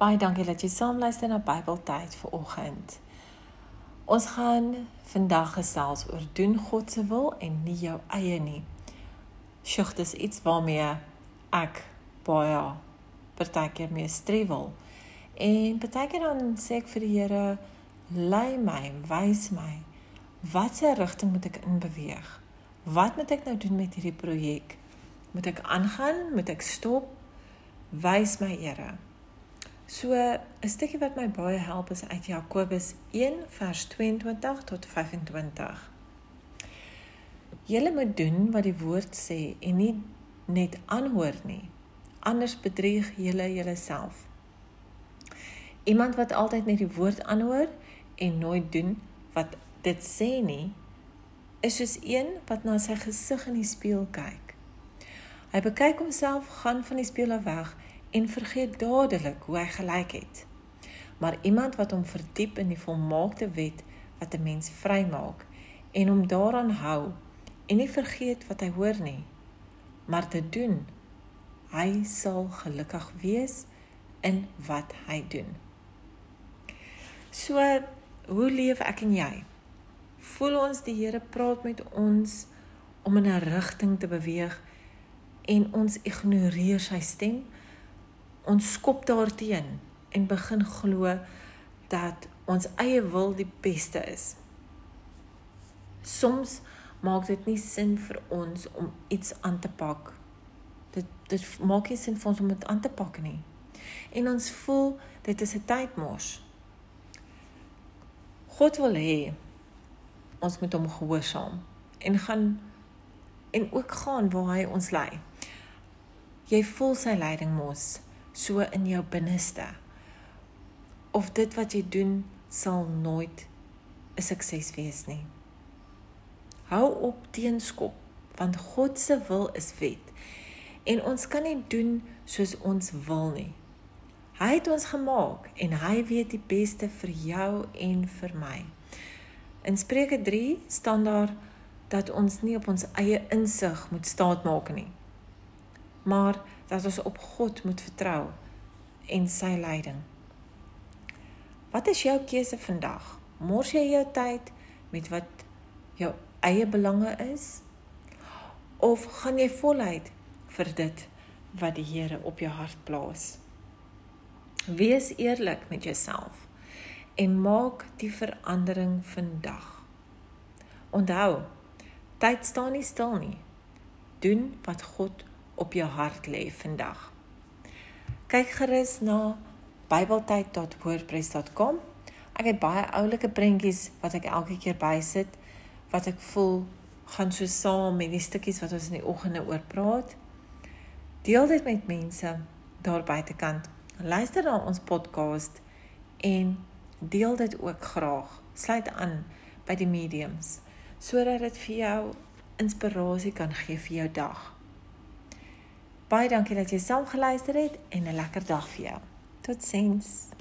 Baie dankie dat jy saam luister na Bybeltyd vir oggend. Ons gaan vandag gesels oor doen God se wil en nie jou eie nie. Sjoe, dis iets waarmee ek baie partykeer mee struwel. En partykeer dan sê ek vir die Here, lei my, wys my, watter rigting moet ek in beweeg? Wat moet ek nou doen met hierdie projek? Moet ek aangaan? Moet ek stop? Wys my, Here. So 'n stukkie wat my baie help is uit Jakobus 1 vers 22 tot 25. Julle moet doen wat die woord sê en nie net aanhoor nie. Anders bedrieg julle julleself. Iemand wat altyd net die woord aanhoor en nooit doen wat dit sê nie, is soos een wat na sy gesig in die spieël kyk. Hy bekyk homself, gaan van die spieël af weg en vergeet dadelik hoe hy gelyk het. Maar iemand wat hom verdiep in die volmaakte wet wat 'n mens vrymaak en hom daaraan hou en nie vergeet wat hy hoor nie, maar te doen, hy sal gelukkig wees in wat hy doen. So, hoe leef ek en jy? Voel ons die Here praat met ons om in 'n rigting te beweeg en ons ignoreer sy stem? Ons skop daarteen en begin glo dat ons eie wil die beste is. Soms maak dit nie sin vir ons om iets aan te pak. Dit dit maak nie sin vir ons om dit aan te pak nie. En ons voel dit is 'n tydmors. God wil hê ons moet hom gehoorsaam en gaan en ook gaan waar hy ons lei. Jy voel sy leiding mos so in jou binneste. Of dit wat jy doen sal nooit 'n sukses wees nie. Hou op teenskop want God se wil is wet en ons kan nie doen soos ons wil nie. Hy het ons gemaak en hy weet die beste vir jou en vir my. In Spreuke 3 staan daar dat ons nie op ons eie insig moet staatmaak nie. Maar dat ons op God moet vertrou en sy leiding. Wat is jou keuse vandag? Mors jy jou tyd met wat jou eie belange is of gaan jy voluit vir dit wat die Here op jou hart plaas? Wees eerlik met jouself en maak die verandering vandag. Onthou, tyd staan nie stil nie. Doen wat God op jou hart lê vandag. Kyk gerus na bybeltyd.wordpress.com. Ek het baie oulike prentjies wat ek elke keer bysit wat ek voel gaan so saam met die stukkies wat ons in die oggende oor praat. Deel dit met mense daar buitekant. Luister na ons podcast en deel dit ook graag. Sluit aan by die mediums sodat dit vir jou inspirasie kan gee vir jou dag. Baie dankie dat jy saam geluister het en 'n lekker dag vir jou. Totsiens.